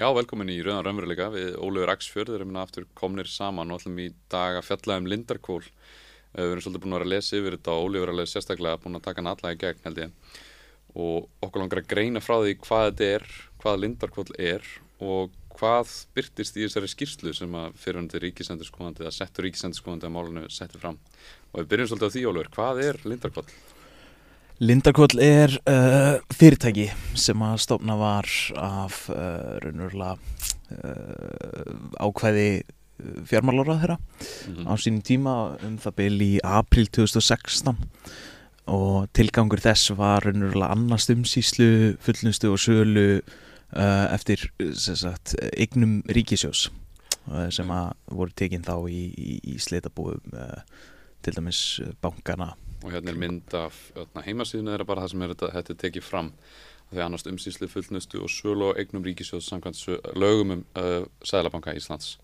Já, velkomin í Rauðan Raunveruleika við Ólefur Axfjörð, við erum hérna aftur komnir saman og ætlum í dag að fjalla um Lindarkól. Eh, við erum svolítið búin að vera að lesa yfir þetta og Ólefur er alveg sérstaklega búin að taka hann alla í gegn held ég. Og okkur langar að greina frá því hvað þetta er, hvað Lindarkól er og hvað byrtist í þessari skýrslu sem að fyrirhundi ríkisendurskóðandi eða settur ríkisendurskóðandi að málunum settir fram. Og við byrjum svolítið á því Ólefur, hvað er Lindarkól? Lindarkvöld er uh, fyrirtæki sem að stofna var af uh, raunverulega uh, ákvæði fjármálóra þeirra Mm -hmm. á sínum tíma um það byl í april 2016 og tilgangur þess var raunverulega annars umsýslu, fullnustu og sölu uh, eftir sagt, eignum ríkisjós uh, sem að voru tekinn þá í, í, í sleitabúum uh, til dæmis bankana og hérna er mynd af öðna, heimasíðinu þeirra bara það sem er þetta, þetta er tekið fram. Því annars umsýslu fullnustu og sölu og eignum ríkisjóð samkvæmt lögum um uh, Sæðlabanka Íslands.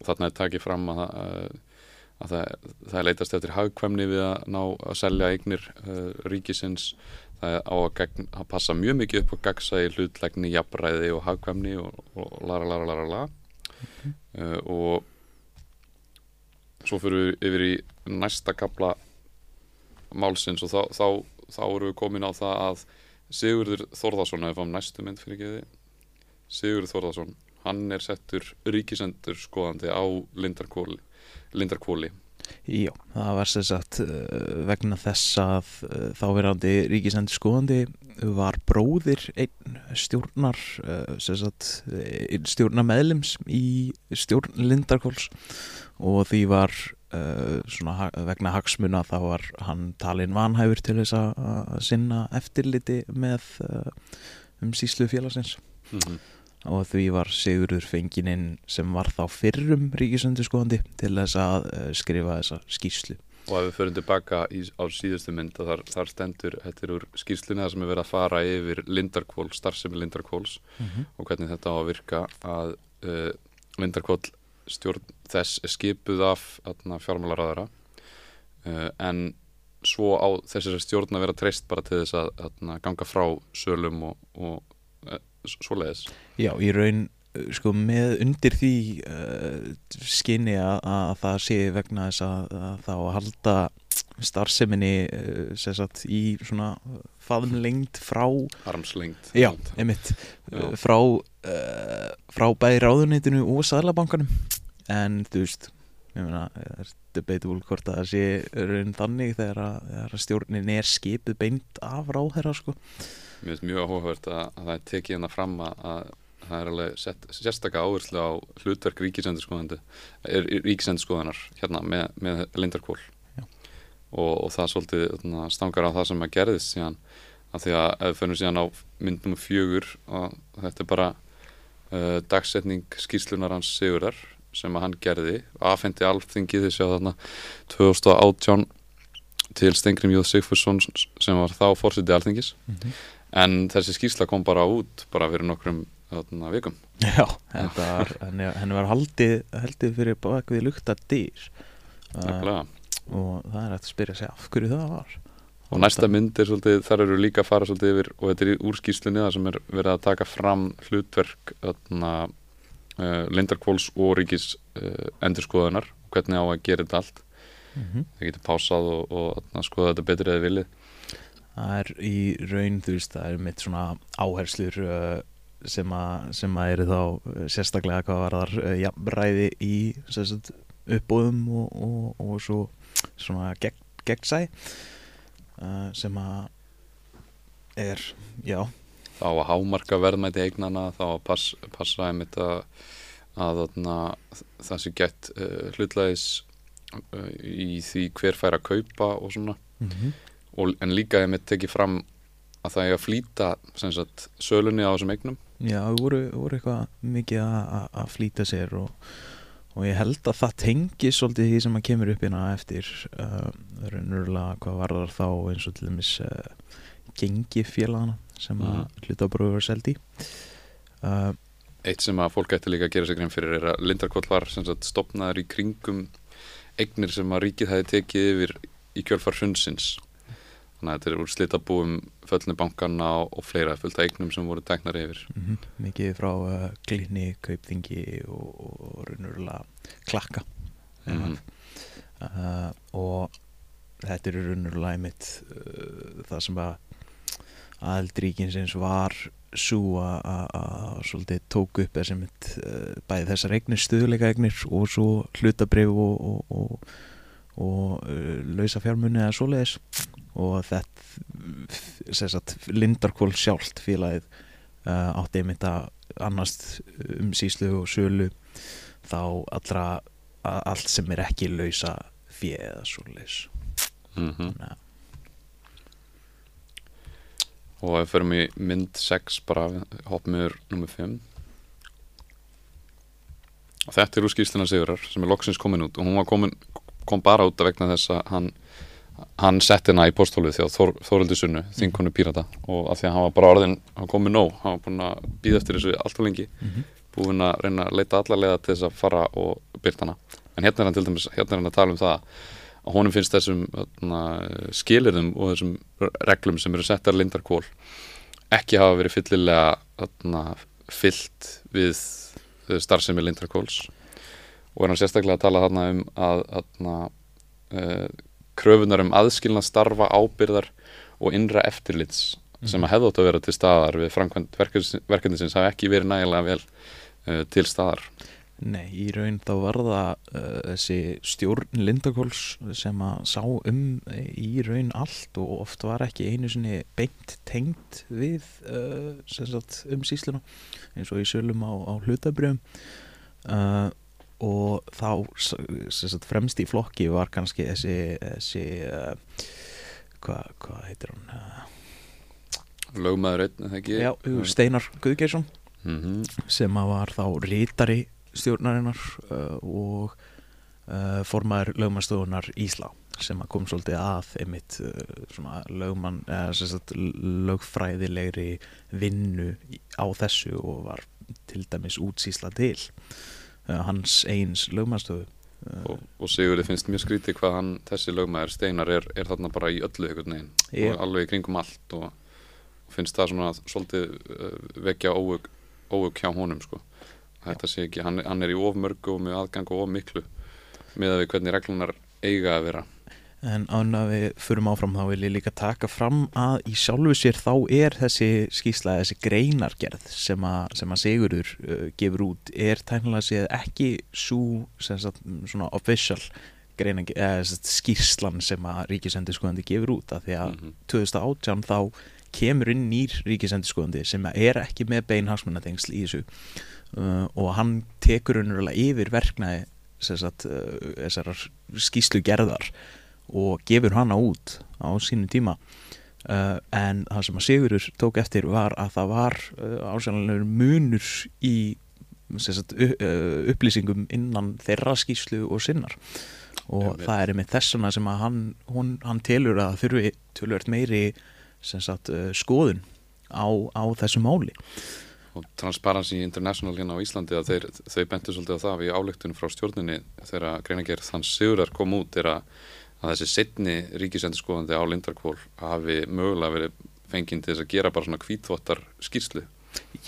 Og þarna er takið fram að, uh, að það, það leitast eftir hagkvæmni við að ná að selja eignir uh, ríkisins. Það er á að, gegn, að passa mjög mikið upp á gagsæði hlutlegni, jafnræði og hagkvæmni og, og lara lara lara lara. Uh, og svo fyrir við yfir í næsta kapla málsins og þá, þá, þá erum við komin á það að Sigurður Þórðarsson, ef fáum næstu mynd fyrir ekki Sigurður Þórðarsson, hann er settur ríkisendur skoðandi á Lindarkóli, Lindarkóli. Já, það var sem sagt uh, vegna þess að uh, þáverandi ríkisendur skoðandi var bróðir einn stjórnar sem sagt stjórnar meðlims í stjórn Lindarkóls og því var svona ha- vegna hagsmuna þá var hann talin vanhæfur til þess að sinna eftirliti með uh, um síslu félagsins Mm -hmm. og því var Sigurður fengininn sem var þá fyrrum ríkisendurskoðandi til þess að uh, skrifa þessa skýrslu. Og ef við förum tilbaka í, á síðustu mynd þar, þar stendur, þetta er úr skýrslunni það sem er verið að fara yfir Lindarkól, starfsemi Lindarkóls og hvernig þetta á að virka að uh, Lindarkól stjórn þess er skipuð af fjármálaráðara uh, en svo á þessari stjórn að vera treyst bara til þess að atna, ganga frá sölum og, og uh, svoleiðis. Já, í raun sko með undir því uh, skinni að, að það sé vegna þess að, að þá að halda starfseminni uh, sagt í svona faðumlengd frá Armslengt. Já, einmitt Já. frá, uh, frá bæði ráðuneytinu og sæðlabankanum en þú veist ég meina, það er debatable hvort að það sé raun þannig þegar að, að stjórnin er skipuð beint af ráðherra sko. Mér finnst mjög áhugavert að, að það er tekið hérna fram að, að það er alveg sett, sérstaka áherslu á hlutverk er ríkisendurskoðanar hérna með, með Lindarkól og, og það svolítið þarna, stangar á það sem að gerðist síðan að því að ef við fyrir síðan á myndum fjögur og þetta er bara uh, dagsetning skýrslunar hans Sigurðar sem að hann gerði aðfendi alþingi þessi á þarna 2018 til Stengrim Jóð Sigfússon sem var þá fórseti alþingis. En þessi skýrsla kom bara út bara fyrir nokkrum þarna, vikum. Já, þetta var, henni, henni var haldið, haldið fyrir bakvið lukta dyr uh, og það er hægt að spyrja sig af hverju það var. Og næsta mynd er svolítið, þar eru líka að fara svolítið yfir og þetta er í úrskýrslunni það sem er verið að taka fram hlutverk þarna, uh, Lindarkvóls og Ríkis uh, endurskoðunar hvernig á að gera þetta allt. Mm -hmm. það getur pásað og, og þarna, skoða þetta betur eða viljið Það er í raun, þú veist, það er mitt svona áherslur uh, sem, að, eru þá uh, sérstaklega hvað var þar uh, jafnræði í sagt, uppbóðum og, og, og svo svona gegn, gegnsæ uh, sem að er, já, þá að hámarka verðmæti eignana þá að pass, passa einmitt að, það sé gett uh, hlutlæðis uh, í því hver fær að kaupa og svona. Mm -hmm. og, en líka einmitt tekið fram að það er að flýta sagt, sölunni á þessum eignum já, það voru, voru eitthvað mikið að- flýta sér og, og ég held að það tengi svolítið því sem að kemur upp hérna eftir uh, raunverulega hvað varðar þá eins og til dæmis uh, gengi félagana sem að Mhm. hlutabróður var seldi uh, eitt sem að fólk ætti líka að gera sig grein fyrir er að Lindarkvöld var stopnaður í kringum eignir sem að ríkið hefði tekið yfir í kjölfar hrunsins þannig að þetta er úr slitabúum föllni bankana og, fleira fullt af eignum sem voru teknar yfir mm mikið frá uh, glínni, kaupþingi og, og raunverulega klakka Mhm. uh, og þetta er raunverulega einmitt uh, það sem að aðeldríkinsins var svo að svolítið tók upp þessi mitt uh, bæði þessar eignir, stuðleika eignir og svo hlutabrif og, og, og, og uh, lausa fjármunni eða svoleiðis. Og þetta Lindarkvól sjálft félagið uh, átti einmitt að annast um síslu og sölu þá allra allt sem er ekki lausa fjö eða svoleiðis. Mm að og ef við förum í mynd 6 bara hoppum yfir nummer 5 og þetta er úr skýrsluna Sigurar sem er loksins komin út og hún var komin, kom bara út af vegna þess að hann hann sett hérna í posthólfið þjá Þór, Þóruldi Sunnu, þinkonu Pírata. Og af því að hann var bara orðin, hann komið nóg hann var búin að býða eftir þessu alltaf lengi. Búin að reyna að leita allarlega til þess að fara og byrta hana. En hérna er hann til dæmis, hérna er hann að tala um það að honum finnst þessum þarna, skilirðum og þessum reglum sem eru settar lindarkól ekki hafa verið fyllilega þarna, fyllt við eh, starfsemi lindarkóls og er hann sérstaklega að tala þarna um að þarna, uh, kröfunar um aðskilna starfa ábyrðar og innra eftirlits sem að hefði átt að vera til staðar við framkvæmt verkefnisins hafi ekki verið nægilega vel uh, til staðar. Nei, í raun þá var það uh, þessi stjórn Lindakóls sem að sá um eh, í raun allt og oft var ekki einu sinni beint tengt við uh, sem sagt, um sísluna eins og í sölum á, á hlutabrjöfum uh, og þá sagt, fremst í flokki var kannski þessi, þessi uh, hvað hva heitir hann? Uh, lögmaður einn, já, Steinar Guðgeirsson mm -hmm. sem var þá rítari stjórnarinnar uh, og formaður lögmanstofunar Ísla sem kom svolítið að einmitt sem sagt lögfræðilegri vinnu á þessu og var til dæmis útsýsla til uh, hans eins lögmannstofu uh, og, og Sigurði finnst mjög skrítið hvað hann, þessi lögmaður Steinar er, er þarna bara í öllu einhvern veginn Já. og alveg í kringum allt og, og finnst það svona svolítið uh, vekja óvug, óvug hjá honum sko. þetta sé ekki, hann, hann er í of mörgu og með aðgang og of miklu með að við hvernig reglunar eiga að vera En án að við förum áfram þá vil ég líka taka fram að í sjálfu sér þá er þessi skýsla, þessi greinargerð sem að, sem að Sigurður uh, gefur út er tæknilega séð ekki svo sagt, svona official greinargerð, eða sagt, skýrslan sem að ríkisendurskoðandi gefur út. Af því að Mhm. 2018 þá kemur inn nýr ríkisendurskoðandi sem er ekki með bein hagsmunatengsl í þessu. Uh, og hann tekur unnurlega yfir verknæði uh, þessarar skýslu gerðar og gefur hana út á sínum tíma. Uh, en það sem að Sigurður tók eftir var að það var uh, ásjánlegur munur í sagt, uh, upplýsingum innan þeirra skýslu og sinnar. Og Einmitt. það er með þessuna sem að hann, hún, hann telur að þurfi tölvört meiri sagt, skoðun á, á þessu máli. Og Transparency International hérna á Íslandi að þeir, þau bentu svolítið á það við álektunum frá stjórninni þegar greinagerð þann Sigurðar kom út er að, að þessi setni ríkisendurskoðandi á Lindarkvól hafi mögulega verið fenginn til þess að gera bara svona hvítþvottar skýrslu.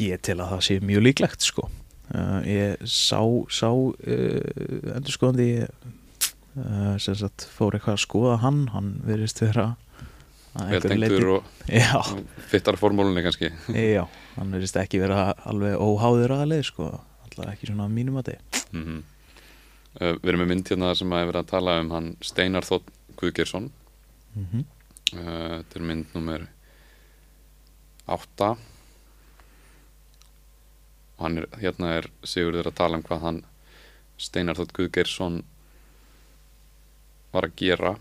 Ég tel að það sé mjög líklegt sko. Uh, Ég sá, sá uh, endurskoðandi uh, sem sagt fór eitthvað að skoða hann. Hann verðist vera að vel einhverju tengdur og Já, fittar formúlunni kannski. Já, hann verðist ekki vera alveg óháður aðleið sko alltaf ekki svona mínum að þið mm uh, Við erum með mynd hérna sem að vera að tala um hann Steinar Þótt Guðgeirsson mm -hmm. uh, þetta er mynd nummer 8 og hann er, hérna er Sigurður að tala um hvað hann Steinar Þótt Guðgeirsson var að gera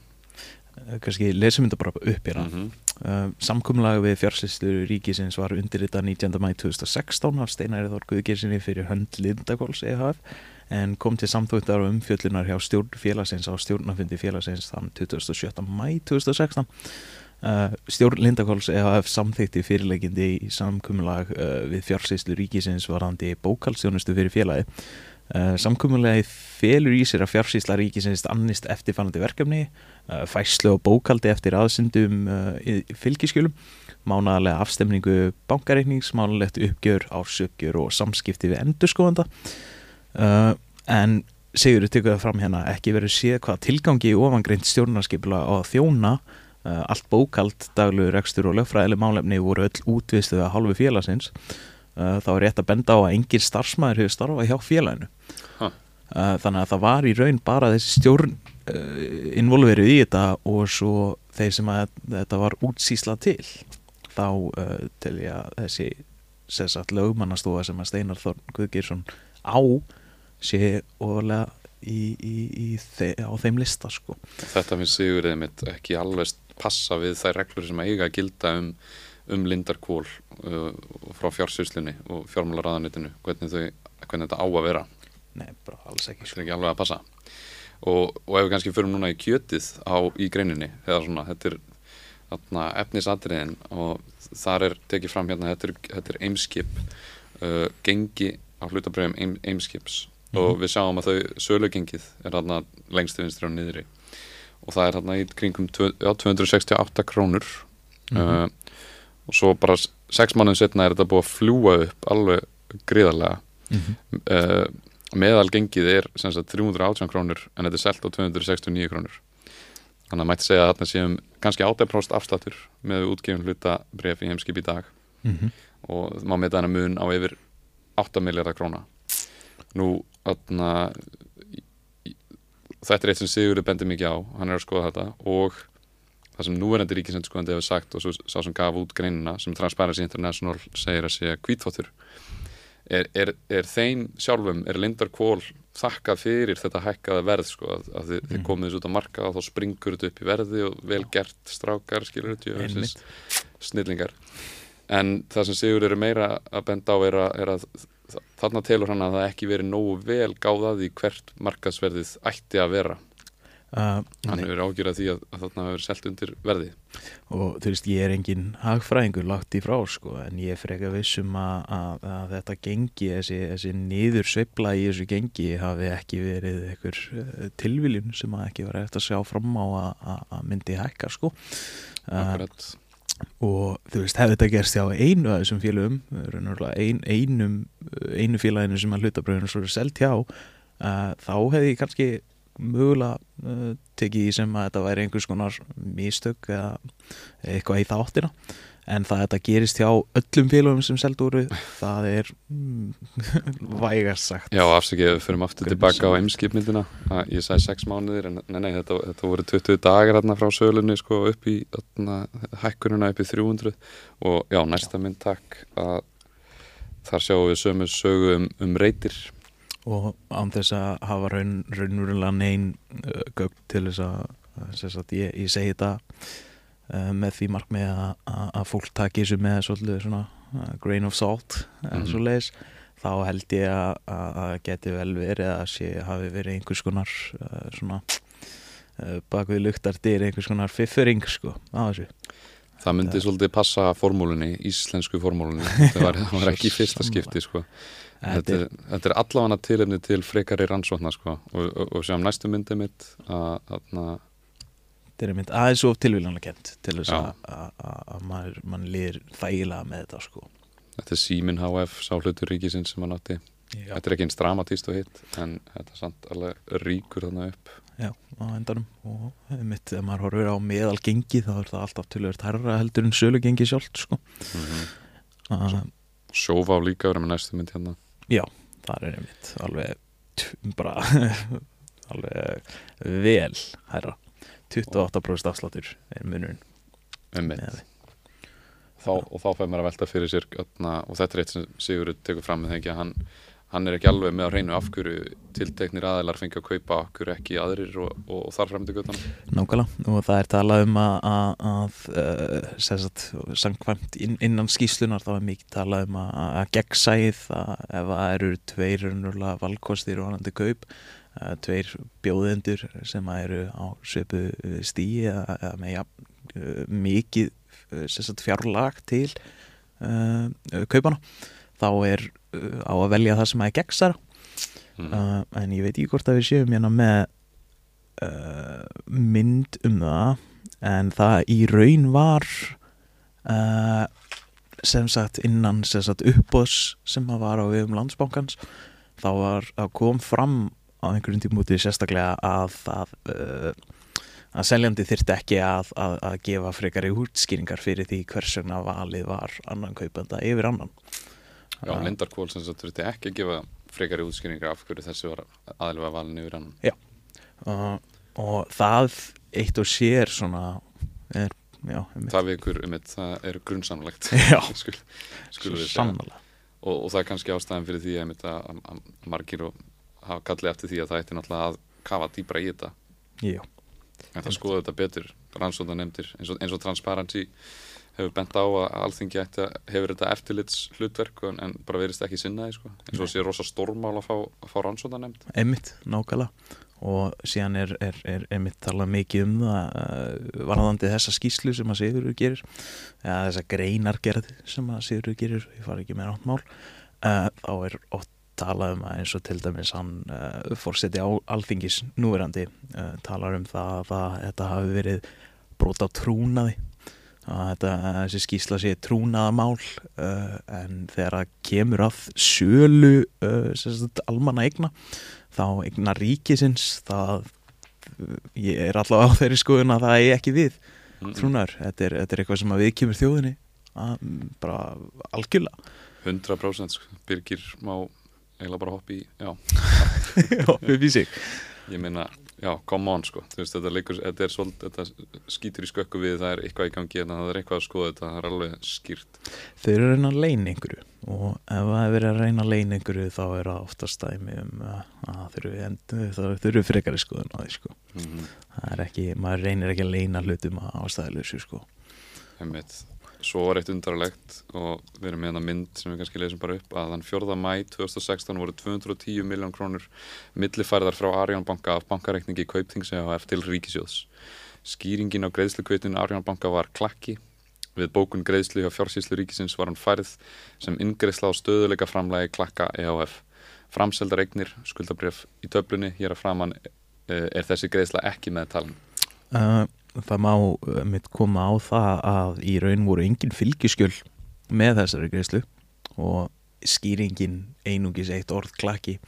Kannski lesum þetta bara upp hérna -hmm. Uh, samkumlag við fjársýslu ríkisins var undirritað 19. mæ 2016 af Steinari Þór Guðgersinni fyrir hönd Lindakóls EHF en kom til samþóttar og umfjöllunar hjá stjórn félagsins á stjórnafundi félagsins þann 27. mæ 2016 uh, stjórn Lindakóls EHF samþykti fyrirleikindi í samkumlag uh, við fjársýslu ríkisins varandi bókaldstjónustu fyrir félagi Uh, samkvæmulegi felur í sér að fjársýsla ríkisins annist eftirfannandi verkefni, uh, fæslu og bókaldi eftir aðsendum uh, fylgiskjölum, mánaðarlega afstemningu bankareiknings, mánalegt uppgjör, ársöpgjör og samskipti við endurskóðanda. Uh, en Sigurður tekur það fram hérna ekki verið séð hvað tilgangi í ofangreint stjórnarskipla á þjóna uh, allt bókald, daglugur, rekstur og lögfræðileg málefni voru öll útvistuð að hálfu félagsins. Uh, þá er rétt að benda á að engin starfsmæður hefur starfað hjá félaginu. Ha. uh, þannig að það var í raun bara þessi stjórn uh, involverið í þetta og svo þeir sem að þetta var útsýsla til. Þá uh, til ég að þessi sessat lögmannastofa sem að Steinar Þorn Guðgeirsson á sé ofalega í, í, í þe á þeim lista sko. Þetta finnst Sigurðið mitt ekki alveg passa við þær reglur sem eiga að gilda um, um lindarkól uh, frá fjársýslunni og fjármálaráðanitinu hvernig, hvernig þetta á að vera Nei, bara alls ekki þetta sko. er ekki alveg að passa og, og ef við kannski förum núna í kjötið á, í greininni svona, þetta er efnisatriðin og þar er tekið fram hérna, þetta er, þetta er eimskip uh, gengi á hlutabröðum eim, eimskips og við sjáum að þau sölugengið er þarna lengst til vinstri og niðri. Og það er þarna í kringum já, 268 krónur. Uh, og svo bara s- sex mánuðin setna er þetta búið að fljúa upp alveg gríðarlega. Mhm. uh, meðal gengið er sagt 318 krónur en þetta er selt á 269 krónur. Þannig að mætti segja að þarna séum kannski 8% afslattur með útgefin hluta bref í heimskip í dag. Mhm. og má með þennan mun á yfir 8 miljardar króna nú í- þetta er eitt sem Sigurður bendir mikið á hann er að skoða þetta og það sem núverandi ríkisendurskoðandi hefur sagt og svo sá sem gaf út greinina sem Transparency International segir að sé kvítfóttur er, er, er þeim sjálfum, er Lindar Kól þakkað fyrir þetta hækkaða verð sko, að, að þið, þið Mm. komið þessu út á marka og þá springur þetta upp í verði og vel gert strákar skilur þetta snillingar. En það sem Sigur er meira að benda á er að, er að þarna telur hann að það ekki verið nógu vel gáðað í hvert markaðsverðið ætti að vera. Uh, hann hefur ágjörð að því að, að þarna hefur selt undir verði og þú veist ég er engin hagfræðingur lagt í frá sko en ég freka vissum að, að, að þetta gengi þessi, þessi niður sveifla í þessu gengi hafi ekki verið einhver uh, tilviljun sem að ekki var eftir að sjá fram á að, myndi hækka sko. Uh, Akkurat. Og þú veist hefði þetta gerst hjá einu af þessum félögum ein, einum, einu félaginu sem að hlutabröðinu svo er selt hjá uh, þá hefði ég kannski mögulega uh, tekið í sem að þetta væri einhvers konar mistök eða eitthvað í þáttina en það að þetta gerist hjá öllum félögum sem selt úr það er mm, vægast sagt. Já, afsakið, við fyrir aftur tilbaka á sem- eimskipmyndina að ég sagði sex mánuðir en nei, nei, þetta, þetta voru 20 dagar þarna frá sölunni sko upp í þarna, hækkununa upp í 300 og já, næsta mynd takk að þar sjáum við sömu sögu um, um reytir og án þess að hafa raun, raunverulega neyn uh, gögn til þess að, að, ég, ég segi þetta með því markmið að, fólk taki þessu með svolítið svona uh, grain of salt mm Mhm. svo leiðis þá held ég að, að, að geti vel verið að sé hafi verið einhvers konar uh, svona uh, bakvið luktardyr einhvers konar fiffering sko á þessu. Það myndi Það- svolítið passa formúlunni, íslensku formúlunni. Það var, það var ekki fyrsta skipti sko. Þetta er, þetta er allavega tilefni til frekari rannsóknar sko. Og, og, og sjáum næstu myndi mitt að, að, þetta er mynd aðeins of tilvílanlega kent til þess Já. að, mann líður þægilega með þetta sko. Þetta er Símin HF sá hlutur ríkisins sem hann átti. Já. Þetta er ekki eins dramatíst og hitt en þetta er samt alveg ríkur þarna upp. Já, á endanum. Og mitt, ef maður horfir á meðal gengi þá er það alltaf tölvöld herra heldur en sölu gengi sjálft sko. uh, Sjófá líka verið með næstu mynd hérna. Þar er einmitt alveg bara alveg vel herra 28% afsláttur er munurinn. Um því. þá, og þá fær maður að velta fyrir sér öfna, og þetta er eitt sem Sigurður tekur fram með þengi að hann, hann er ekki alveg með að reynu af hverju tilteknir aðeilar fengi að kaupa af hverju ekki aðrir og, og, og þar fram til göttunum Nákvæmlega og það er talað um að, að, að sagt, samkvæmt inn, innan skýslunar þá er mikið talað um að, að gegnsæð að ef það eru tveir valkostir og annandi kaup tveir bjóðendur sem eru á söpu stíi eða, með ja, uh, mikið fjárlag til uh, kaupana þá er uh, á að velja það sem að er gegnsæra mm. uh, en ég veit ekki hvort að við séum hérna með mynd um það en það í raun var sem sagt innan sem sagt uppbóðs sem að var á við um landsbankans þá var að kom fram á einhverjum tímúti sérstaklega að að, uh, að seljandi þyrfti ekki að, að, að gefa frekari útskýringar fyrir því hvers vegna valið var annan kaupanda yfir annan. Já, Lindarkvól sem þetta þurfti ekki að gefa frekari útskýringar af hverju þessi var aðlega valin yfir annan. Uh, og það eitt og sér svona er, já. Það við ykkur um þetta, það er grunnsamlegt. Já. skul, svo og, og það er kannski ástæðan fyrir því að, að, að margir og hafa kallið eftir því að það ætti náttúrulega að kafa dýbra í þetta. Já, en það skoða þetta betur rannsóta nefndir eins og, eins og Transparency hefur bent á að alþingi ætti að hefur þetta eftirlits hlutverk en, bara verist ekki sinnaði sko. eins og sé rosa stórmál að fá, fá rannsóta nefnd einmitt, nákvæmlega. Og síðan er, er, er einmitt talað mikið um það uh, varðandi þessa skýslu sem að Sigurður gerir eða þessa greinargerð sem að Sigurður gerir ég fari ekki með rátt mál uh, þá er oft talað um að eins og til dæmis hann uh, fórseti á alþingis núverandi uh, talar um það að það, þetta hafi verið brot á trúnaði að þetta, þessi skýsla sé trúnaðamál uh, en þegar það kemur að sagt, almanna eigna þá eigna ríkisins það ég er allavega á þeirri skoðun að það er ekki við Mm, trúnar, þetta er, þetta er eitthvað sem að við kemur þjóðinni að, bara algjörlega 100% sko. Birgir má eiginlega bara hoppa í Já, upp í sig ég meina, já, come on sko veist, þetta, leikur, þetta er svolítið þetta skýtur í skökku við, það er eitthvað í gangi en það er eitthvað að skoða þetta, er alveg skýrt Þau eru að reyna að leina einhverju og ef það er verið að reyna að leina einhverju þá er það oftast dæmi um uh, að þau eru, eru frekari skoðun á því sko. mm -hmm. það er ekki, maður reynir ekki að leina hlutum á ástæðilösu sko. Einmitt. Svo var eitt undarlegt og við erum með hana mynd sem við kannski leysum bara upp að þann 4. mæ 2016 voru 210 miljón krónur millifærðar frá Arjón banka af bankareikningi Kaupþings EHF til Ríkisjóðs. Skýringin á greiðslukveitinu Arjón banka var klakki. Við bókun greiðslu hjá fjársýslu ríkisins var hann færð sem inngreisla á stöðuleika framlægi klakka EHF. Framseldar eignir, skuldabref í töflunni hér að framann eh, er þessi greiðsla ekki með talin. uh, það má uh, mitt koma á það að í raun voru engin fylgiskjöl með þessari greiðslu og skýringin einungis eitt orð klakki.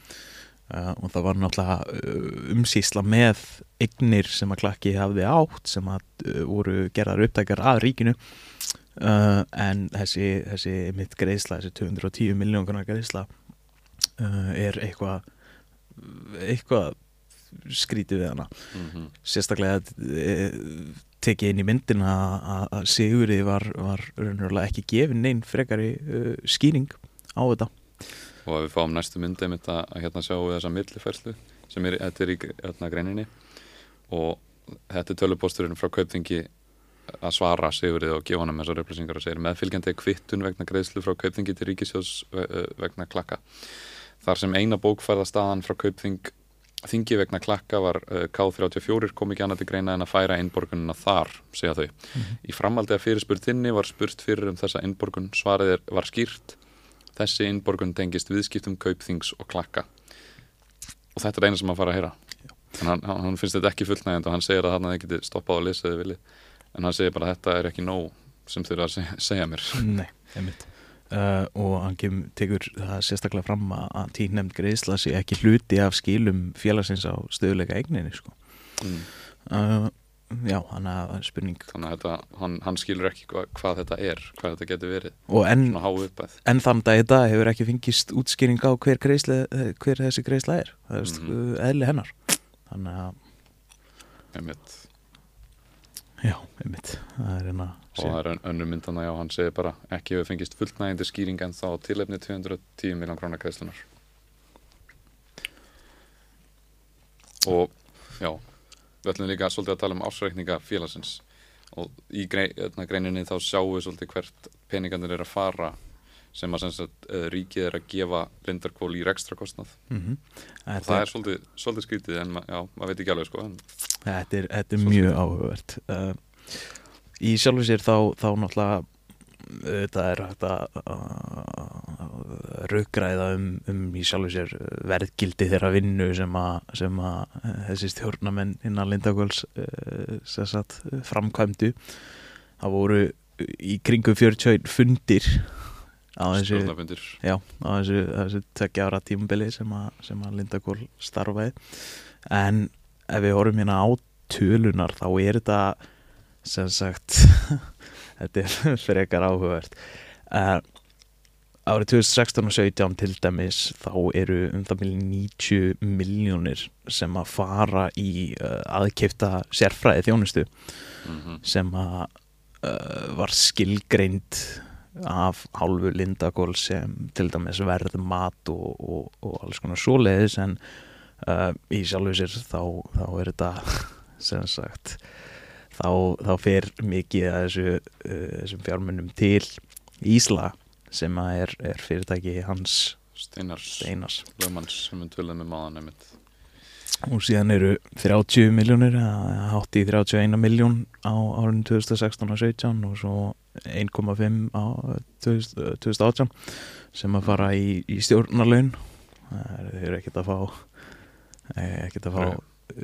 Uh, og það var náttúrulega uh, umsýsla með eignir sem að klakki hafði átt sem að uh, voru gerðar upptækjar að ríkinu. Uh, en þessi, þessi mitt greiðsla, þessi 210 miljóngunar greiðsla er eitthvað eitthvað skrítið við hana. Mm -hmm. sérstaklega e, tekið inn í myndin að Sigurði var, var ekki gefin neinn frekari uh, skýring á þetta. Og að við fáum næstu myndi að, að hérna við þessa millifærslu sem er, er í hérna, greininni. Og þetta er tölupósturinn frá Kaupþingi að svara Sigurði og gefa honum þessar upplýsingar og segir meðfylgjandi er kvittun vegna greiðslu frá Kaupþingi til Ríkisjós vegna klakka. Þar sem eina bókfærðastaðan frá Kaupþing Þingi vegna klakka var uh, K34 kom ekki annað til greina en að færa innborgunina þar, segja þau. Í framaldi að fyrirspurt þinni var spurt fyrir um þessa innborgun, svarið er, var skýrt. Þessi innborgun tengist viðskiptum kaupþings og klakka. Og þetta er eina sem að fara að heyra. Hann, hann hann finnst þetta ekki fullnægjandi og hann segir að hann hefði getið stoppað að lesa þið vilið en hann segir bara að þetta er ekki nóg sem þurfa að segja, segja mér. Nei, einmitt uh, og hann kem, tekur það sérstaklega fram að, tíðnemd greiðsla sé ekki hluti af skilum félagsins á stöðuleika eigninni sko. mm. uh, Já, hann að spurning þannig að þetta, hann, hann skilur ekki hva, hvað þetta er, hvað þetta getur verið og uppæð En þann dag í dag hefur ekki fengist útskýring á hver, greiðsla, hver þessi greiðsla er mm Mhm. eðli hennar Þannig að, einmitt. já, einmitt Það er hérna og það er ön- önnur myndana, já, hann segir bara ekki hefur fengist fullnægjandi skýring en þá tilefni 210 miljón krónar greiðslunar og já við ætlum líka svolítið að tala um ásreikninga félagsins. Og í hérna, greininni þá sjáum við svolítið hvert peningarnir er að fara sem að sem sagt, uh, ríkið er að gefa lindarkvól í rekstrakostnað mm og það er svolítið, svolítið skrítið en ma já, maður veit ekki alveg sko en, Þetta er, þetta er mjög áhugavert. Uh, Í sjálfu sér þá, þá náttúrulega þetta er hægt að raugræða um, um í sjálfu sér verðgildi þeirra vinnu sem að, sem að þessi stjórnamenn innan Lindagóls sagt, framkvæmdu. Það voru í kringum 40 fundir á þessu, já, á þessu, þessu tökja ára tímubili sem að, sem að Lindagól starfaði. En ef við horfum hérna á tölunar þá er þetta sem sagt þetta er frekar áhugavert uh, árið 2016 og 17 til dæmis þá eru um það millir 90 miljónir sem að fara í uh, aðkeipta sérfræði þjónustu mm -hmm. sem að uh, var skilgreind af hálfu Lindagól sem til dæmis verð mat og, og, og alls konar svoleiðis en í sjálfu sér þá, þá er þetta sem sagt þá, þá fer mikið að þessu, uh, þessum fjármunum til Ísla sem er, er fyrirtæki hans Steinars, Steinars. lögmanns sem við tölum með maðan einmitt. Og síðan eru 30 miljónir hátt í 31 miljón á árun 2016 og 17 og svo 1,5 á 2018 sem að fara í, í stjórnarlaun. Það eru ekkert að fá ekkert að fá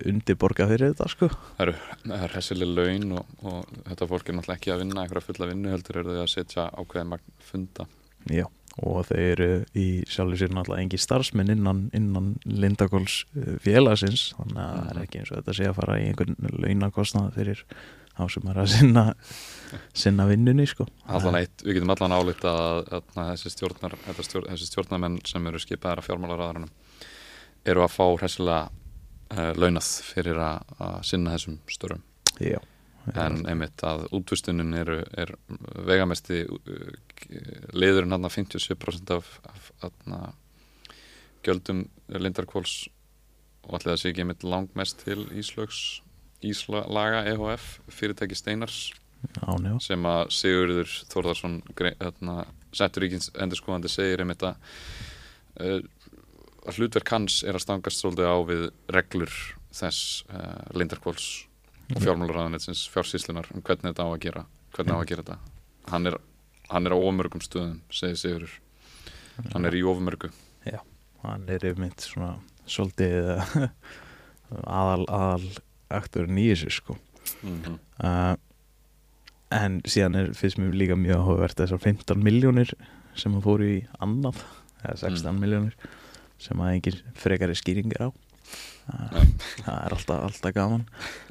undirborga fyrir þetta sko. Það eru hessileg laun og, og þetta fólk er náttúrulega ekki að vinna eitthvað fulla vinnu heldur eru þau að setja ákveðið magn funda. Já og þau eru í sjálfur sér náttúrulega engi starfsmenn innan, innan Lindakóls eh, félagsins þannig að það er mhm. ekki eins og þetta sé að fara í einhvern launakostnað fyrir á sem er að sinna, sinna vinnunni sko. Allan eitt, við getum allan álita að, þessi stjórnar stjórn, stjórnarmenn sem eru skipaðar af fjármálaráðarunum eru að fá hessilega uh, launað fyrir að sinna þessum störum Já, en einmitt að útvistunin er, er vegamesti uh, leiðurinn hann að 57% af, af atna, gjöldum lindarkvóls og allir það sé ekki einmitt langmest til Íslöks Íslaga EHF fyrirtæki Steinars Já, sem að Sigurður Þórðarsson settur ríkins endur skoðandi segir einmitt að uh, að hlutverk hans er að stangast svolítið á við reglur þess uh, lindarkvóls og mhm. fjármálaræðanetsins fjársíslunar um hvernig þetta á að gera hvernig á að gera þetta hann er, hann er á ofmörgum stöðum, segir Sigurur hann er í ofmörgu Já, hann er yfirmynd svona svolítið uh, aðal, aðal í þessu sko mm -hmm. uh, en síðan er fyrst mér líka mjög áhugavert þessar 15 miljónir sem hann fór í annaf eða 16 mm. miljónir sem að engin frekari skýringar á. Það, það er alltaf, alltaf gaman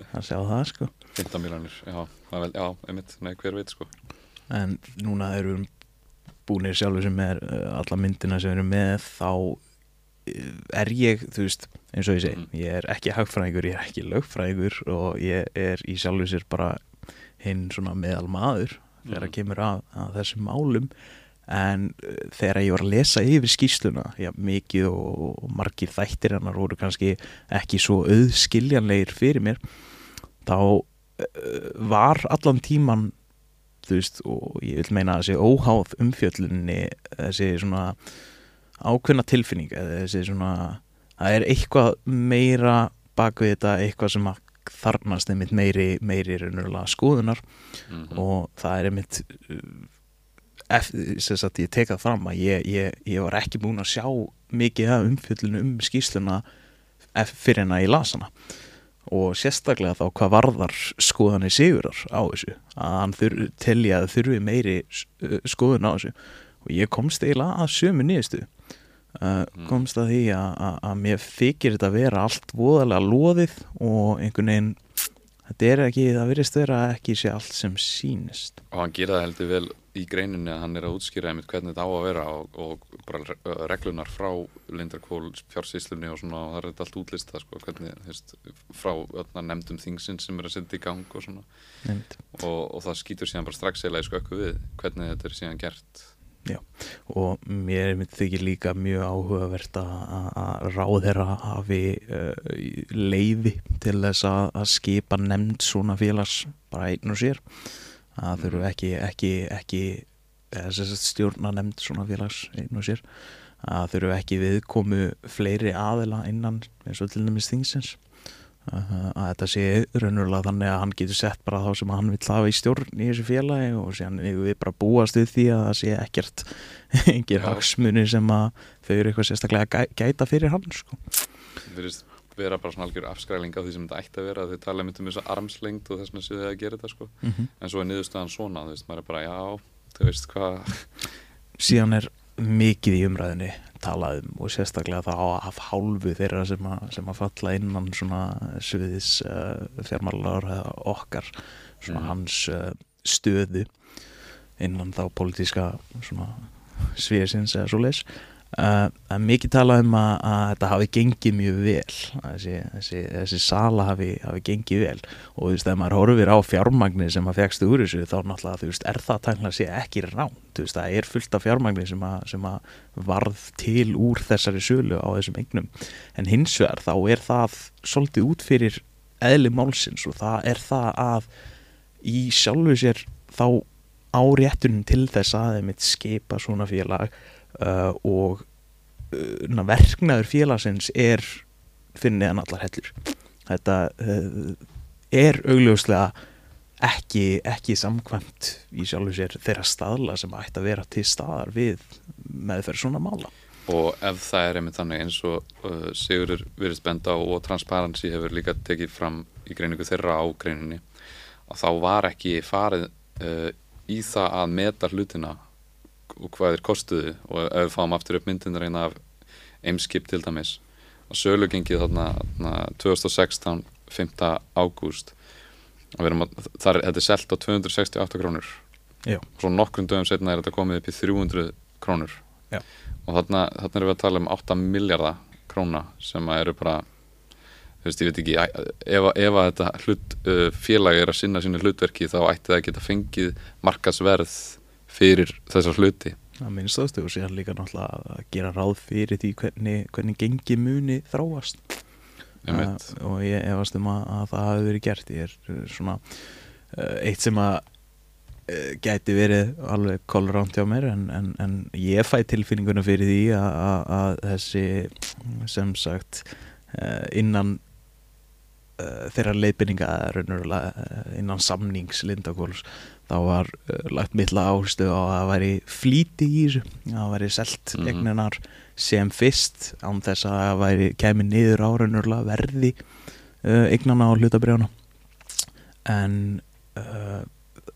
að sjá það sko. 15 miljónir, já, vel, já, einmitt nei, hver veit sko. En núna erum búinir sjálfur sem er uh, alla myndina sem erum með þá uh, er ég, þú veist, eins og ég segi mm. ég er ekki hagfræðingur, ég er ekki lögfræðingur og ég er í sjálfur sér bara hinn svona meðal maður þegar mm. kemur að, að þessum málum en uh, þegar ég var að lesa yfir skýsluna já, mikið og, og margir þættir hennar voru kannski ekki svo auðskiljanleir fyrir mér þá uh, var allan tíman þú veist og ég vil meina þessi óháð umfjöllunni þessi svona ákveðna tilfinning þessi svona það er eitthvað meira bak við þetta eitthvað sem að þarnast einmitt meiri meiri skoðunar mm -hmm. og það er einmitt að ég teka það fram að ég, ég, ég var ekki búin að sjá mikið af umfjöldinu um skýsluna fyrir en að ég las hana. Og sérstaklega þá hvað varðar skoðanir sigurar á þessu að hann telja að þurfi meiri skoðun á þessu. Og ég komst eiginlega að sömu nýjastu uh, mm. komst að því að, að, að mér þykir þetta að vera allt voðalega loðið og einhvern veginn þetta er ekki, það verist vera ekki sé allt sem sínist og hann gera það heldur vel í greinunni að hann er að útskýra einmitt hvernig þetta á að vera og, og bara reglunar frá Lindarkvól fjársýslunni og svona og það er þetta allt útlista sko, hvernig, hefst, frá nefndum þingsinn sem er að setja í gang og svona. Og, og það skýtur síðan bara strax eða í skökku við hvernig þetta er síðan gert. Já, og mér þykir líka mjög áhugavert að ráðherra hafi uh, leiði til þess að skipa nefnd svona félags bara einn og sér að þurfu mhm. ekki, ekki, ekki stjórna nefnd svona félags einn og sér að þurfu ekki viðkomu fleiri aðila innan eins og til dæmis þingsins að þetta sé raunverulega þannig að hann getur sett bara þá sem hann vil hafa í stjórn í þessu félagi og síðan við bara búast við því að það sé ekkert engir Já. hagsmunir sem að þau eru eitthvað sérstaklega gæta fyrir hann sko. virðist vera bara svona algjör afskræling á því sem þetta ætti að vera þau tala um þess að armslengd og þess séu þau að gera þetta sko. en svo er niðurstaðan svona þú veist, maður er bara já, þú veist hvað síðan er mikið í umræðinni talað um og sérstaklega þá af hálfu þeirra sem að, sem að falla innan svona sviðis uh, fjármálar okkar svona Mhm. hans uh, stöðu innan þá pólitíska svona sviðisins eða svo leis uh, mikið talað um að, að þetta hafi gengið mjög vel þessi, þessi, þessi sala hafi, hafi gengið vel. Og þú veist, ef maður horfir á fjármagnir sem að fegstu úr þessu þá náttúrulega, þú veist, er það tæknilega sé ekki rán, þú veist, það er fullt af fjármagnir sem að, sem að varð til úr þessari sölu á þessum eignum. En hins vegar þá er það svolítið út fyrir eðli málsins og það er það að í sjálfu sér þá á réttunum til þess að þeim skipa svona félag uh, og uh, na, verknaður félagsins er fyrir neðan allar hellur. Þetta uh, er augljóslega ekki, ekki samkvæmt í sjálfu sér þeirra staðla sem ætti að vera til staðar við meðferð svona mála. Og ef það er einmitt þannig eins og Sigurður virðist benda á og Transparency hefur líka tekið fram í greiningu þeirra á greininni að þá var ekki farið í það að meta hlutina og hvað er kostuði og ef við fáum aftur upp myndin reyna af Eimskip til dæmis og sölugengið þarna, þarna 2016 5. ágúst það er, þetta selt á 268 krónur Já. svo nokkrum dögum setna er þetta komið upp í 300 krónur Já. og þarna, þarna erum við að tala um 8 miljardar króna sem að eru bara þú veist, ég veit ekki ef, ef að þetta hlut, uh, félag er að sinna sínu hlutverki þá ætti það að geta fengið markasverð fyrir þessar hluti. Að minnstastu og síðan líka náttúrulega að gera ráð fyrir því hvernig, hvernig gengi muni þráast uh, og ég efast um að, að það hafi verið gert. Ég er uh, svona uh, eitt sem að uh, gæti verið alveg kolránt hjá mér en, en, en ég fæ tilfinninguna fyrir því að, að, að þessi sem sagt innan þeirra uh, innan samnings Lindakóls þá var uh, lagt mittla ástu á að það væri flýti í þessu. Að það væri selt Mhm. eigninar sem fyrst án þess að það væri kemur niður áraunurlega verði uh, eignana á hlutabrjána en uh,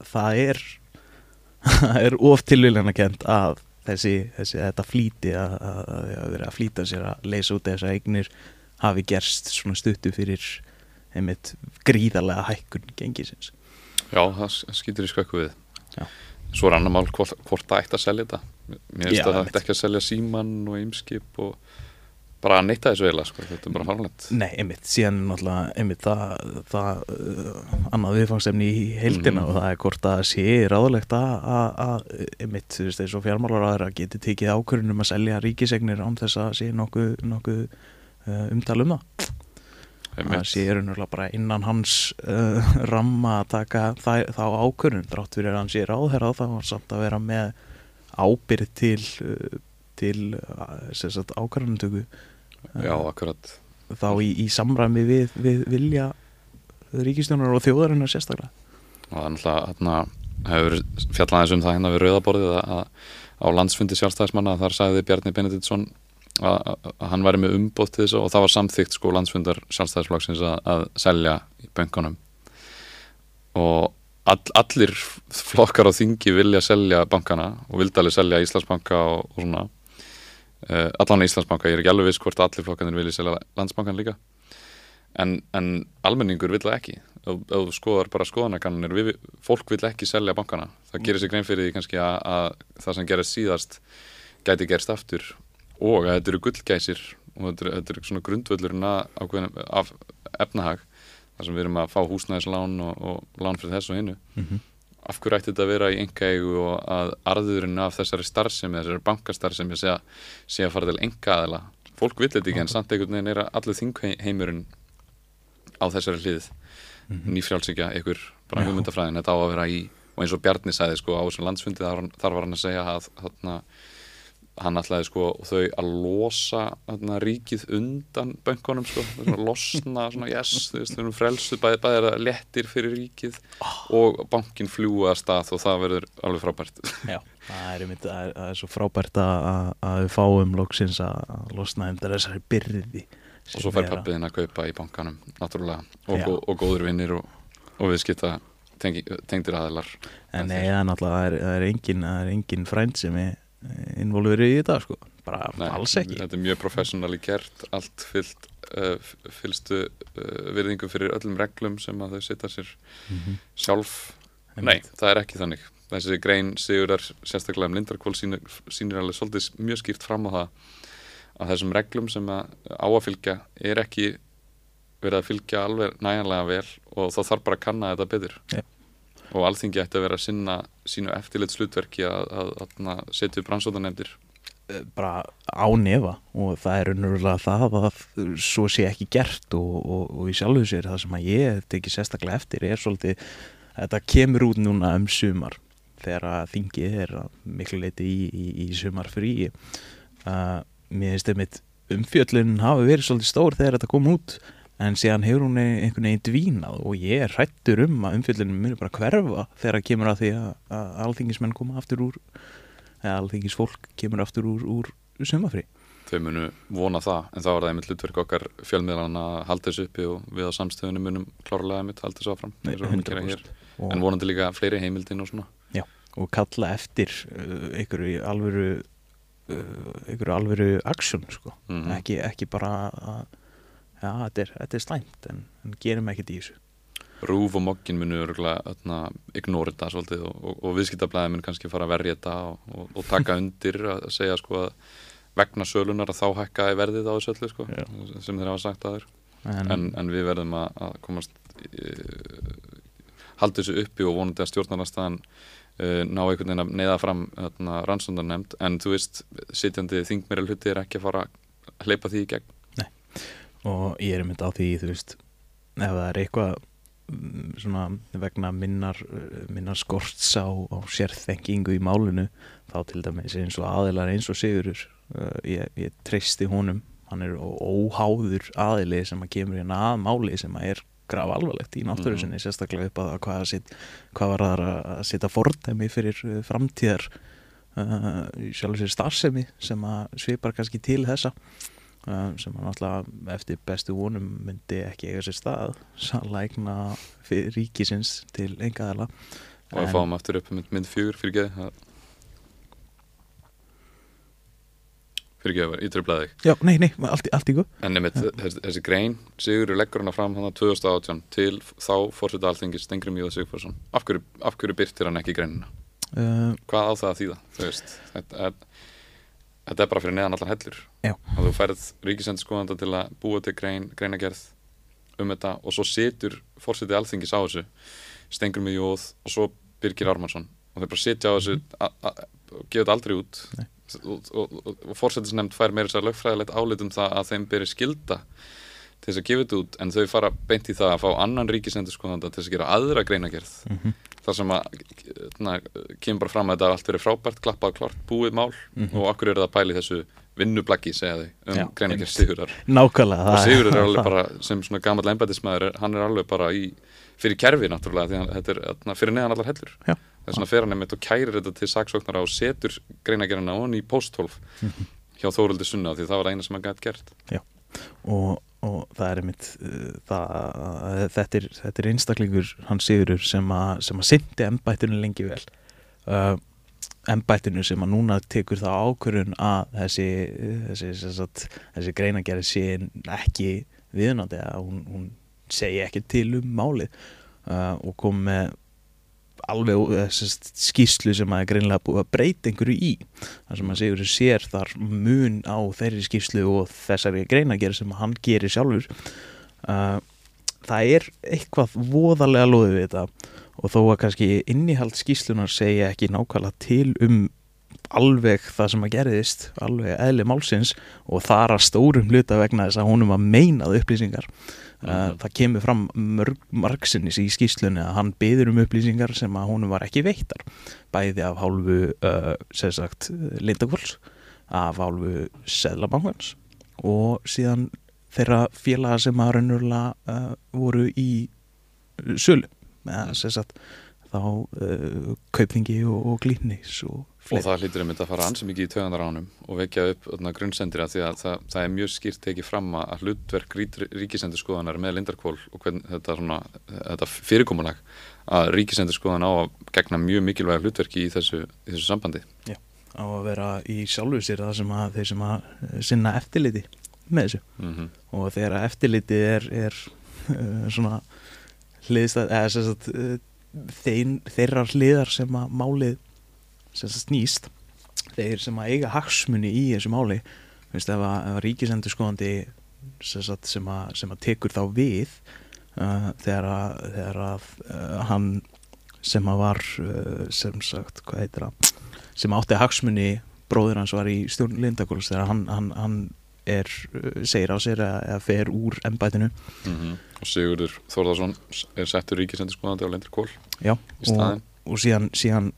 það er það er of tilvílana kent að þessi, þessi þetta flýti að, að, að, að vera að flýta sér að leysa út þessar eignir hafi gerst svona stuttu fyrir einmitt gríðarlega hækkun gengisins Já, það s- skýtur í skökku við. Já. Svo er annar mál hvort, hvort það ætti að selja þetta. Mér finnst að það ætti ekki að selja síman og ymskip og bara að neyta þessu eiginlega sko. þetta er bara farlegt Nei, einmitt, síðan er náttúrulega einmitt það, það uh, annað viðfangsefni í heildina Mhm. og það er hvort að sé ráðlegt að, einmitt, þú veist, eins og fjármálar að geti tekið ákvörðunum að selja ríkisegnir án þess að sé nokkuð nokku, uh, umtal um það það sé raunverulega bara innan hans uh, ramma að taka það, þá ákvörðun, þrátt fyrir að hann sé ráðherra þá var samt að vera með ábyrð til uh, til sem sagt, ákvörðunumtöku Já, akkurat. Þá í, í samræmi við, við vilja ríkistjónar og þjóðarinnar sérstaklega. Og það er náttúrulega hérna, hefur fjallaðis um það hérna við rauðaborðið að, að á landsfundi sjálfstæðismanna þar sagði Bjarni Benediktsson að, hann væri með umbótt til þessu og það var samþygt sko landsfundar sjálfstæðisflokksins að, að selja í böngunum og all, allir flokkar á þingi vilja selja bankana og vildi alveg selja Íslandsbanka og, og svona. Uh, allan Íslandsbanka, ég er ekki alveg viss hvort allir flokkanir vilja selja landsbankan líka. En, en almenningur vill ekki. Ef þú skoðar bara skoðanakannir við, fólk vill ekki selja bankana. Það gerir sér grein fyrir því kannski að, að það sem gerist síðast gæti gerst aftur og að þetta eru gullgæsir og þetta eru, þetta eru svona grundvöllurinn af efnahag þar sem við erum að fá húsnæðislán og, og lán fyrir þessu og hinnu Mhm. af hverju ætti þetta að vera í engaegu og að arðurinn af þessari starfsemi þessari bankastarfsemi sé, að- sé að fara til enga aðila fólk vill þetta ekki en samt einhvern veginn er að allur þingheimurinn á þessari hlið nýfrjálsíkja ykkur bara hugmyndafræðin. Þetta á að vera í og eins og Bjarni sagði sko á þessum landsfundi þar var hann að segja að þarna, hann ætlaði sko þau að losa þarna, ríkið undan bönkunum sko, svona, losna svona, yes, þau erum frelsuð bæði, bæði er það lettir fyrir ríkið og bankin fljúa að stað og það verður alveg frábært. Já, það er, einmitt, það er, það er svo frábært að, að- að við fáum loksins að að losna undan þessari byrði og svo fær pappiðin að kaupa í bankanum náttúrulega, og, gó, og góður vinnir og, og viðskipta tengi, tengdir aðilar. En nei, það er náttúrulega, það er, er engin, engin frænd sem er involverið í þetta sko, bara Nei, alls ekki. Þetta er mjög professionally gert allt fyllt uh, fylstu uh, virðingu fyrir öllum reglum sem að þau setja sér Mhm. sjálf. Nei, það er ekki þannig. Þessi grein sigurar sérstaklega um Lindarkvól sýnir, sýnir alveg svolítið mjög skýrt fram á það að þessum reglum sem að á að fylgja er ekki verið að fylgja alveg næjanlega vel og þá þarf bara að kanna þetta betur. Já. Og alþingi ætti að vera að sinna sínu eftirlit slutverki að, að, að, að setja upp rannsóðanemdir Eh, bara á nefa. Og það er unnurlega það að svo sé ekki gert og, og, og í sjálfu sér það sem að ég teki sérstaklega eftir er svolítið þetta kemur út núna um sumar þegar að þingið er að miklu leiti í, í, í sumar frí uh, mér finnst einmitt umfjöllun hafi verið svolítið stór þegar þetta kom út en síðan hefur hún einhvern veginn dvínað og ég er hrættur um að umfjöllunum muni bara hverfa þegar það kemur að því að, að alþingismenn koma aftur úr eða alþingis fólk kemur aftur úr, úr sumafrí þau munu vona það en þá er það einmitt hlutverk okkar fjölmiðlan að halda þessu uppi og við á samstöðunum munum klárlega einmitt halda þessu áfram Nei, eins og við gera hér. 100% og, en vonandi líka fleiri heimildin og svona og kalla eftir uh, einhverju alvöru uh, einhverju alvöru aksjón sko. Mhm. ekki, ekki bara að já, þetta er, þetta er slæmt en, en gerum ekkert í þessu. Rúf og Mokkin munu örgulega ignora þetta svolítið og, og, og viðskiptablaði mun kannski fara að verja þetta og, og, taka undir að segja sko að vegna sölunar að þá hækkaði verðið á þessu öllu sko Já. sem þeir hafa sagt að þeir en, en, en við verðum að, að komast uh, halda þessu uppi og vonandi að stjórnarnarstaðan uh, ná einhvern veginn að neyða fram rannsóndarnemnd en þú veist, sitjandi þingmeri hluti er ekki að fara að hleypa því í gegn og ég er mynd á því þú veist, ef það er eitthvað mm, svona vegna minnar minnar skorts á, á sérþengingu í málinu þá til dæmis eins og aðilar eins og Sigurur uh, ég, ég treysti honum. Hann er óháður aðili sem að kemur hérna að máli sem að er graf alvarlegt í náttúru sinni sérstaklega upp að hvað, að sit, hvað var það að setja fordæmi fyrir uh, framtíðar uh, sjálfur sér starfsemi sem að svipar kannski til þessa sem að náttúrulega eftir bestu vonum myndi ekki eiga sér stað sannleikna ríkisins til engaðala og við fáum aftur upp um mynd fjögur fyrir geði fyrir geði, ég treflaði þig. Já, nei, nei, allt, allt í góð en nefnit, þessi, þessi grein Sigurður leggur hana fram hann 2018 til þá fórseta alþingis Stengri Mjóða Sigfússon. Af hverju, hverju byrtir hann ekki greinina? Uh, hvað á það að þýða þú veist, þetta er, þetta er bara fyrir neðan allar hellur Já. að þú færð ríkisendurskoðanda til að búa til grein, greinagerð um þetta og svo situr fórsetið alþingis á þessu stengur með jóð og svo Birgir Ármannsson og þeir bara sitja á þessu og gefa þetta aldrei út. Nei. og, og, og, og fórsetisnefnd fær meira sér lögfræðilegt álit um það að þeim beri skilda til þess að gefa þetta út en þau fara beint í það að fá annan ríkisendurskoðanda til þess að gera aðra greinagerð Mhm. þar sem að na, kemur bara fram að þetta er allt verið frábært, klappað, klart, búið mál Mhm. og okkur eru það að pæli þessu vinnublaggi, segja þau, um Já, einmitt. Sigurðar Nákvæmlega og það- Sigurður er alveg það- bara sem svona gamall embætismæður, hann er alveg bara í fyrir kerfi náttúrulega, því að þetta er þarna, fyrir neðan allar hellur Já. þess vegna fer hann einmitt og kærir þetta til saksóknara og setur greinagerðina on í posthólf Mhm. hjá Þóruldi Sunna því það var það eina sem hann gæti gert og, og það er einmitt uh, það, þetta, er, þetta er einstaklingur hann Sigurur sem að, syndi embættinu lengi vel uh, embættinu sem að núna tekur það ákvörun að þessi þessi, þessi, þessi greinagerð sé ekki viðnandi að hún, hún segi ekki til um málið. Uh, og kom með alveg sagt, skýrslu sem að er greinlega búið að breyta einhverju í. Þar sem að Sigurður sér þar mun á þeirri skýrslu og þessari greinagerð sem hann gerir sjálfur. Uh, það er eitthvað voðalega loðið við þetta og þó að kannski innihald skýrslunar segja ekki nákvæmlega til um alveg það sem að gerðist alveg eðli málsins og þar að stórum hluta vegna þess að honum að meinað upplýsingar uh, Mhm. það kemur fram mörg, margsinnis í skýslunni að hann byður um upplýsingar sem að honum var ekki veittar bæði af hálfu uh, sem sagt Lindakvols af álfu Seðlabankans og síðan þeirra félaga sem að raunverulega uh, voru í sölu með þess að þá uh, kaupningi og, og glínnis og Og það hlýtur einmitt að fara ansið mikið í töðanar ánum og vekja upp grunnsendira því að það, það er mjög skýrt tekið fram að hlutverk ríkisendurskoðanar með lindarkól og hvern, þetta, svona, þetta fyrirkomulag að ríkisendurskoðan á að gegna mjög mikilvæg hlutverki í þessu, í þessu sambandi. á að vera í sjálfu sér það sem að þeir sem að eh, sinna eftirliti með þessu. Mm og þegar eftirlitið er, er uh, svona hliðstæð eða sem sagt uh, þeir, þeirra hliðar sem að málið sem sagt snýst þeir sem að eiga hagsmuni í þessu máli veist, ef að, að ríkisendur skoðandi sem, sem, sem að tekur þá við uh, þegar að, þegar að uh, hann sem að var uh, sem sagt, hvað heitir það sem átti hagsmuni bróður hans var í stjórn Lindakóls þegar hann, hann, hann er, uh, segir á sér að, fer úr embætinu Og Sigurður Þórðarsson er settur ríkisendurskoðandi á lindarkól Já, í staðin. og, og síðan, síðan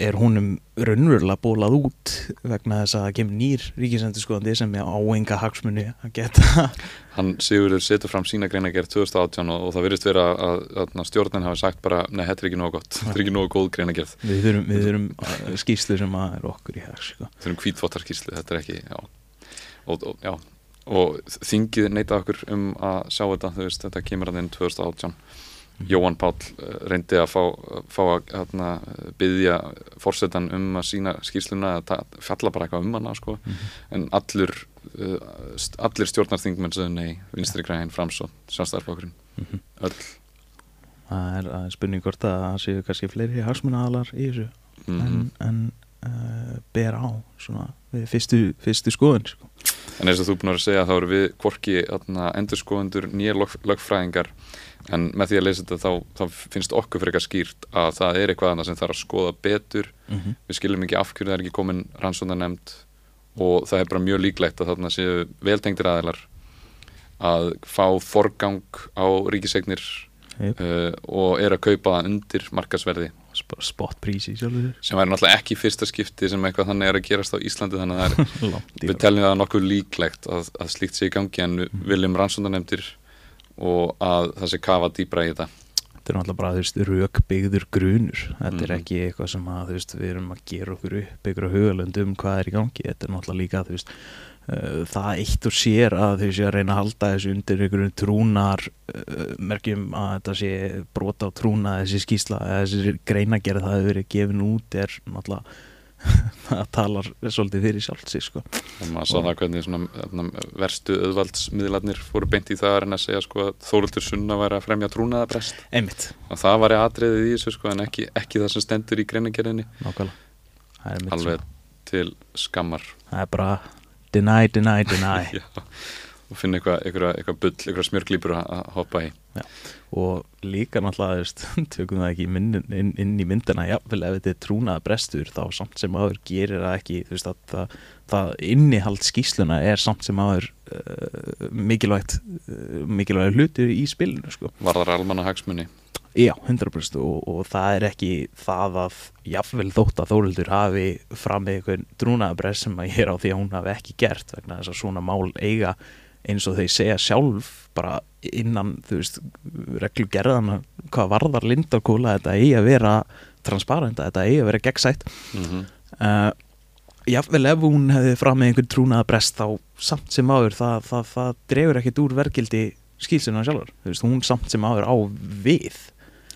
er honum raunverulega bólað út vegna þess að kemur nýr ríkisendurskoðandi sem er áenga hagsmuni að geta Hann Sigurður setur fram sína greinagerð 2018 og, og það virðist vera að, að, stjórnin hafi sagt bara, nei, þetta er ekki nógu gott, þetta er ekki nógu góð greinagerð. við þurfum, við þurfum uh, skýslu sem að er okkur í hags sko. Þetta er um hvítfóttarkíslu, þetta er ekki, já. Og, og, já. og þingið neita okkur um að sjá þetta, veist, þetta kemur hann inn 2018. Jóhann Páll eh, reyndi að fá, fá að hérna, byggja fórsetan um að sína skýrsluna að fjalla bara eitthvað um hana sko. en allur st- allir stjórnarþingmenn sögðu nei, vinstri græn, framsó, sjálfstæðarflokkurinn öll. Það er, er spurning hvort að það séu kannski fleiri hagsmunaalar í þessu. Mm en, en uh, ber á svona, við fyrstu, fyrstu skoðun sko. En eins og þú búin að segja þá eru við hvorki endurskoðendur nýja lög, lögfræðingar en með því að lesa þetta þá, þá finnst okkur fyrir eitthvað skýrt að það er eitthvað annað sem þarf að skoða betur mm -hmm. við skiljum ekki af hverju það er ekki komin rannsóndanemnd og það er bara mjög líklegt að þarna séu veltengdir aðeilar að fá forgang á ríkisegnir uh, og er að kaupa undir markasverði spotprísi sjálfur sem væri náttúrulega ekki fyrsta skipti sem eitthvað þannig er að gerast á Íslandi þannig að er Við teljum það nokkuð líklegt að, að slíkt sé í gangi en Mhm. viljum rannsóndanemdir og að það sé kafa dýbra í þetta. þetta er náttúrulega bara þú veist, rökbyggður grunur þetta er Mhm. ekki eitthvað sem að þú veist, við erum að gera okkur upp ykkur á hugalund um hvað er í gangi þetta er náttúrulega líka þú veist, það eitt og sér að þau sé að reyna að halda þessu undir ykkur trúnar uh, merkjum að þetta sé brota á trúna þessi skýsla, eða þessi greinagerð það hefur verið gefin út er náttúrulega það talar svolítið fyrir sjálft sig sko. Og maður sá það hvernig svona, verstu auðvaldsmiðlarnir fóru beint í það að reyna að segja sko, að Þóruldur Sunna væri að fremja trúnaðabrest einmitt, og það væri atriðið í þessu sko, en ekki, ekki það sem stendur í greinagerðinni er, alveg til skammar. Það er bara deny, deny, deny Já, og finna eitthvað, eitthvað, eitthvað bull, eitthvað smjörglýpur að hoppa í. og líka náttúrulega tökum það ekki inn, inn, inn í myndina jafnvel ef þetta er trúnaða brestur þá samt sem áður gerir það ekki veist að það, það innihald skýsluna er samt sem áður uh, mikilvægt uh, mikilvægt hlutur í spilinu sko. Varðar almanna hagsmunni. Já, 100% og, og það er ekki það að jafnvel þótt að Þórildur hafi framið einhvern trúnaðabrest sem að ég er á því að hún hafi ekki gert vegna þess að svona mál eiga eins og þeir segja sjálf bara innan, þú veist, reglugerðana hvað varðar lindarkóla þetta eigi að vera transparenta, þetta eigi að vera gegnsætt. Mm -hmm. uh, jafnvel ef hún hefði fram með einhvern trúnaða brest þá samt sem áður það, það, það drefur ekkert úr verkildi skýlsina sjálfur, þú veist, hún samt sem áður á við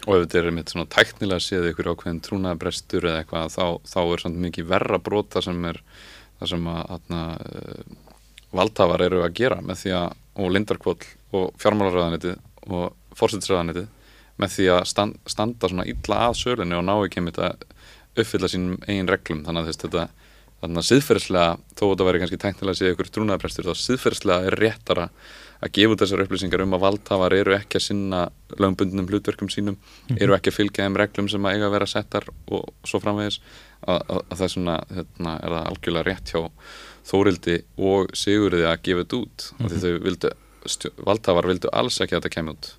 Og ef þetta er einmitt svona tæknilega séð ykkur ákveðin trúnaðabrestur eða eitthvað þá, þá er svona mikið verra brota sem er það sem að atna, uh, valdhafar eru að gera með því að, og lindarkvöld og fjármálaröðanitið og fórsettisröðanitið með því að stand, standa svona illa að sölunni og ná ekki einmitt að uppfylla sínum eigin reglum. Þannig að þess þetta þannig að siðferðislega, þó að þetta væri kannski tæknilega séð ykkur trúnaðabrestur, þá siðferðislega er réttara að gefa út þessar upplýsingar um að valdhafar eru ekki að sinna lögumbundnum hlutverkum sínum, eru ekki að fylgja þeim reglum sem að eiga að vera settar og svo framvegis. Að, að, að það svona, hérna, er það algjörlega rétt hjá Þórildi og Sigurði að gefa þetta út mm -hmm. því þau vildu, valdhafar vildu alls ekki að þetta kemur út.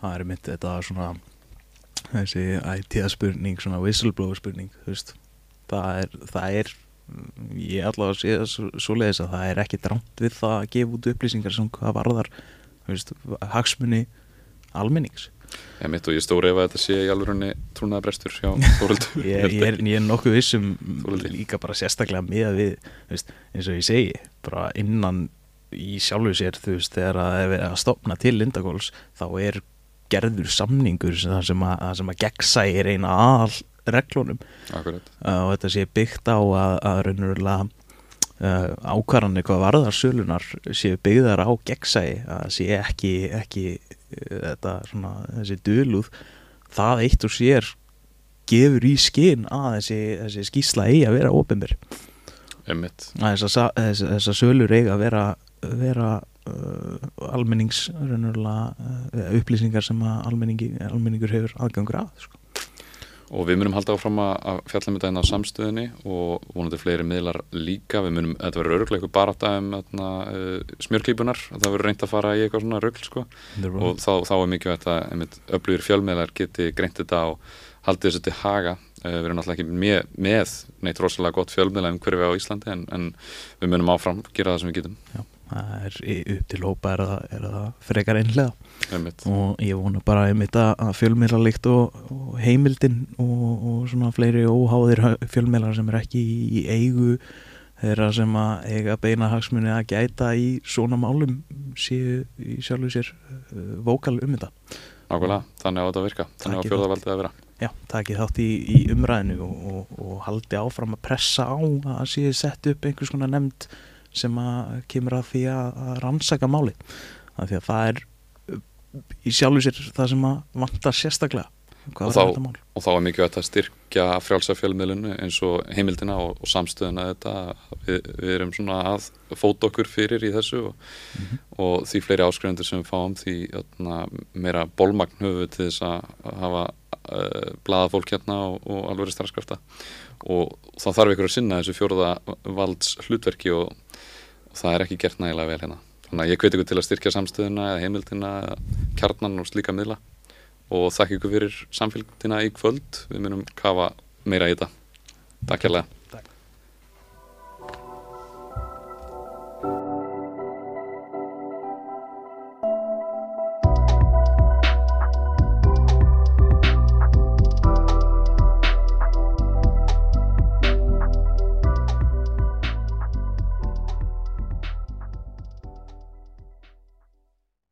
Það er mitt þetta svona þessi IT-spurning, svona whistleblower spurning þú veist, það er, það er ég allavega sé það svo, leiðis að það er ekki drámt við það að gefa út upplýsingar sem hvað varðar veist, hagsmunni almennings Ég mitt og ég stóri ef að þetta sé í alvörunni trúnaðabrestur hjá Þóruldur ég, ég, er, ég er nokkuð vissum Þórhildi. líka bara sérstaklega með við veist, eins og ég segi bara innan í sjálfu sér þú veist þegar að, ef við að stopna til Lindakóls þá er gerður samningur sem, að, að sem að gegnsæir eina aðal reglunum. Akkurat, og þetta sé byggt á að, að raunverulega uh, ákvarðanir hvað varðar sölunar séu byggðar á gegnsæi að sé ekki, ekki uh, þetta svona, þessi dölúð það eitt og sér gefur í skinn að þessi, þessi skýsla eigi að vera ofinbyr þessar þessa, þessa sölur eiga að vera, vera uh, almennings uh, upplýsingar sem almenningur hefur aðgangur að sko. Og við munum halda áfram að fjalla með þetta inn á samstöðinni og vonandi fleiri miðlar líka. Við munum, þetta verður öruglega eitthvað barátta um þarna, uh, smjörklípunar, það verður reynd að fara í eitthvað svona rugl sko. og þá, þá er mikilvægt að öflugir fjölmiðlar geti greint þetta og haldið þessu til haga. Uh, við erum náttúrulega ekki með, með neitt rosalega gott fjölmiðla um hverfi á Íslandi en, en við munum áfram gera það sem við getum. Já, það er upp til hópa er það, er það frekar einlega og ég vona bara einmitt að að fjölmiðlarlikt og, og heimildin og, og svona fleiri óháðir fjölmiðlar sem er ekki í, í eigu þeirra sem að eiga beina hagsmunni að gæta í svona málum séu í sjálfu sér uh, vókal um þetta. Nákvæmlega, þannig á þetta að virka. Þannig á fjölðavaldið að vera. Já, takið þátt í, í umræðinu og, og, og haldi áfram að pressa á að séu sett upp einhvers konar nefnd sem að kemur að því að, að rannsaka máli. Af því að það er í sjálfu sér það sem að vantar sérstaklega. Og þá- þetta mál? og þá er mikilvægt að styrkja frjálsa fjölmiðlunu eins og heimildina og, og samstöðuna þetta við, við erum svona að fóta okkur fyrir í þessu og, Mhm. og því fleiri áskrifundur sem við fáum því öðna, meira bólmagn höfu til þess að hafa uh, blaða fólk hérna og, og alveg starfskrafta og þá þarf ykkur að sinna þessu fjóruða valds hlutverki og það er ekki gert nægilega vel hérna. Þannig að ég hveti ykkur til að styrkja samstöðuna eða heimildina kjarnan og slíka miðla. Og þakka ykkur fyrir samfélgdina í kvöld. Við munum kafa meira í þetta. Takk hérlega